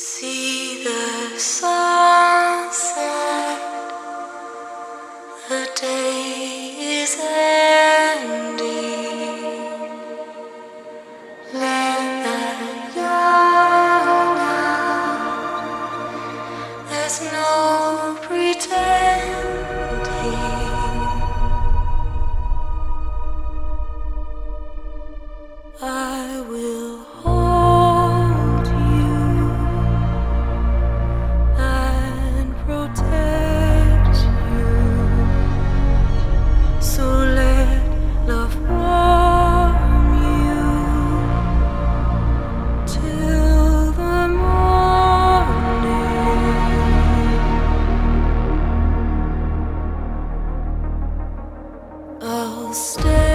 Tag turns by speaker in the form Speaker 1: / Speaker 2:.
Speaker 1: See the sunset. Stay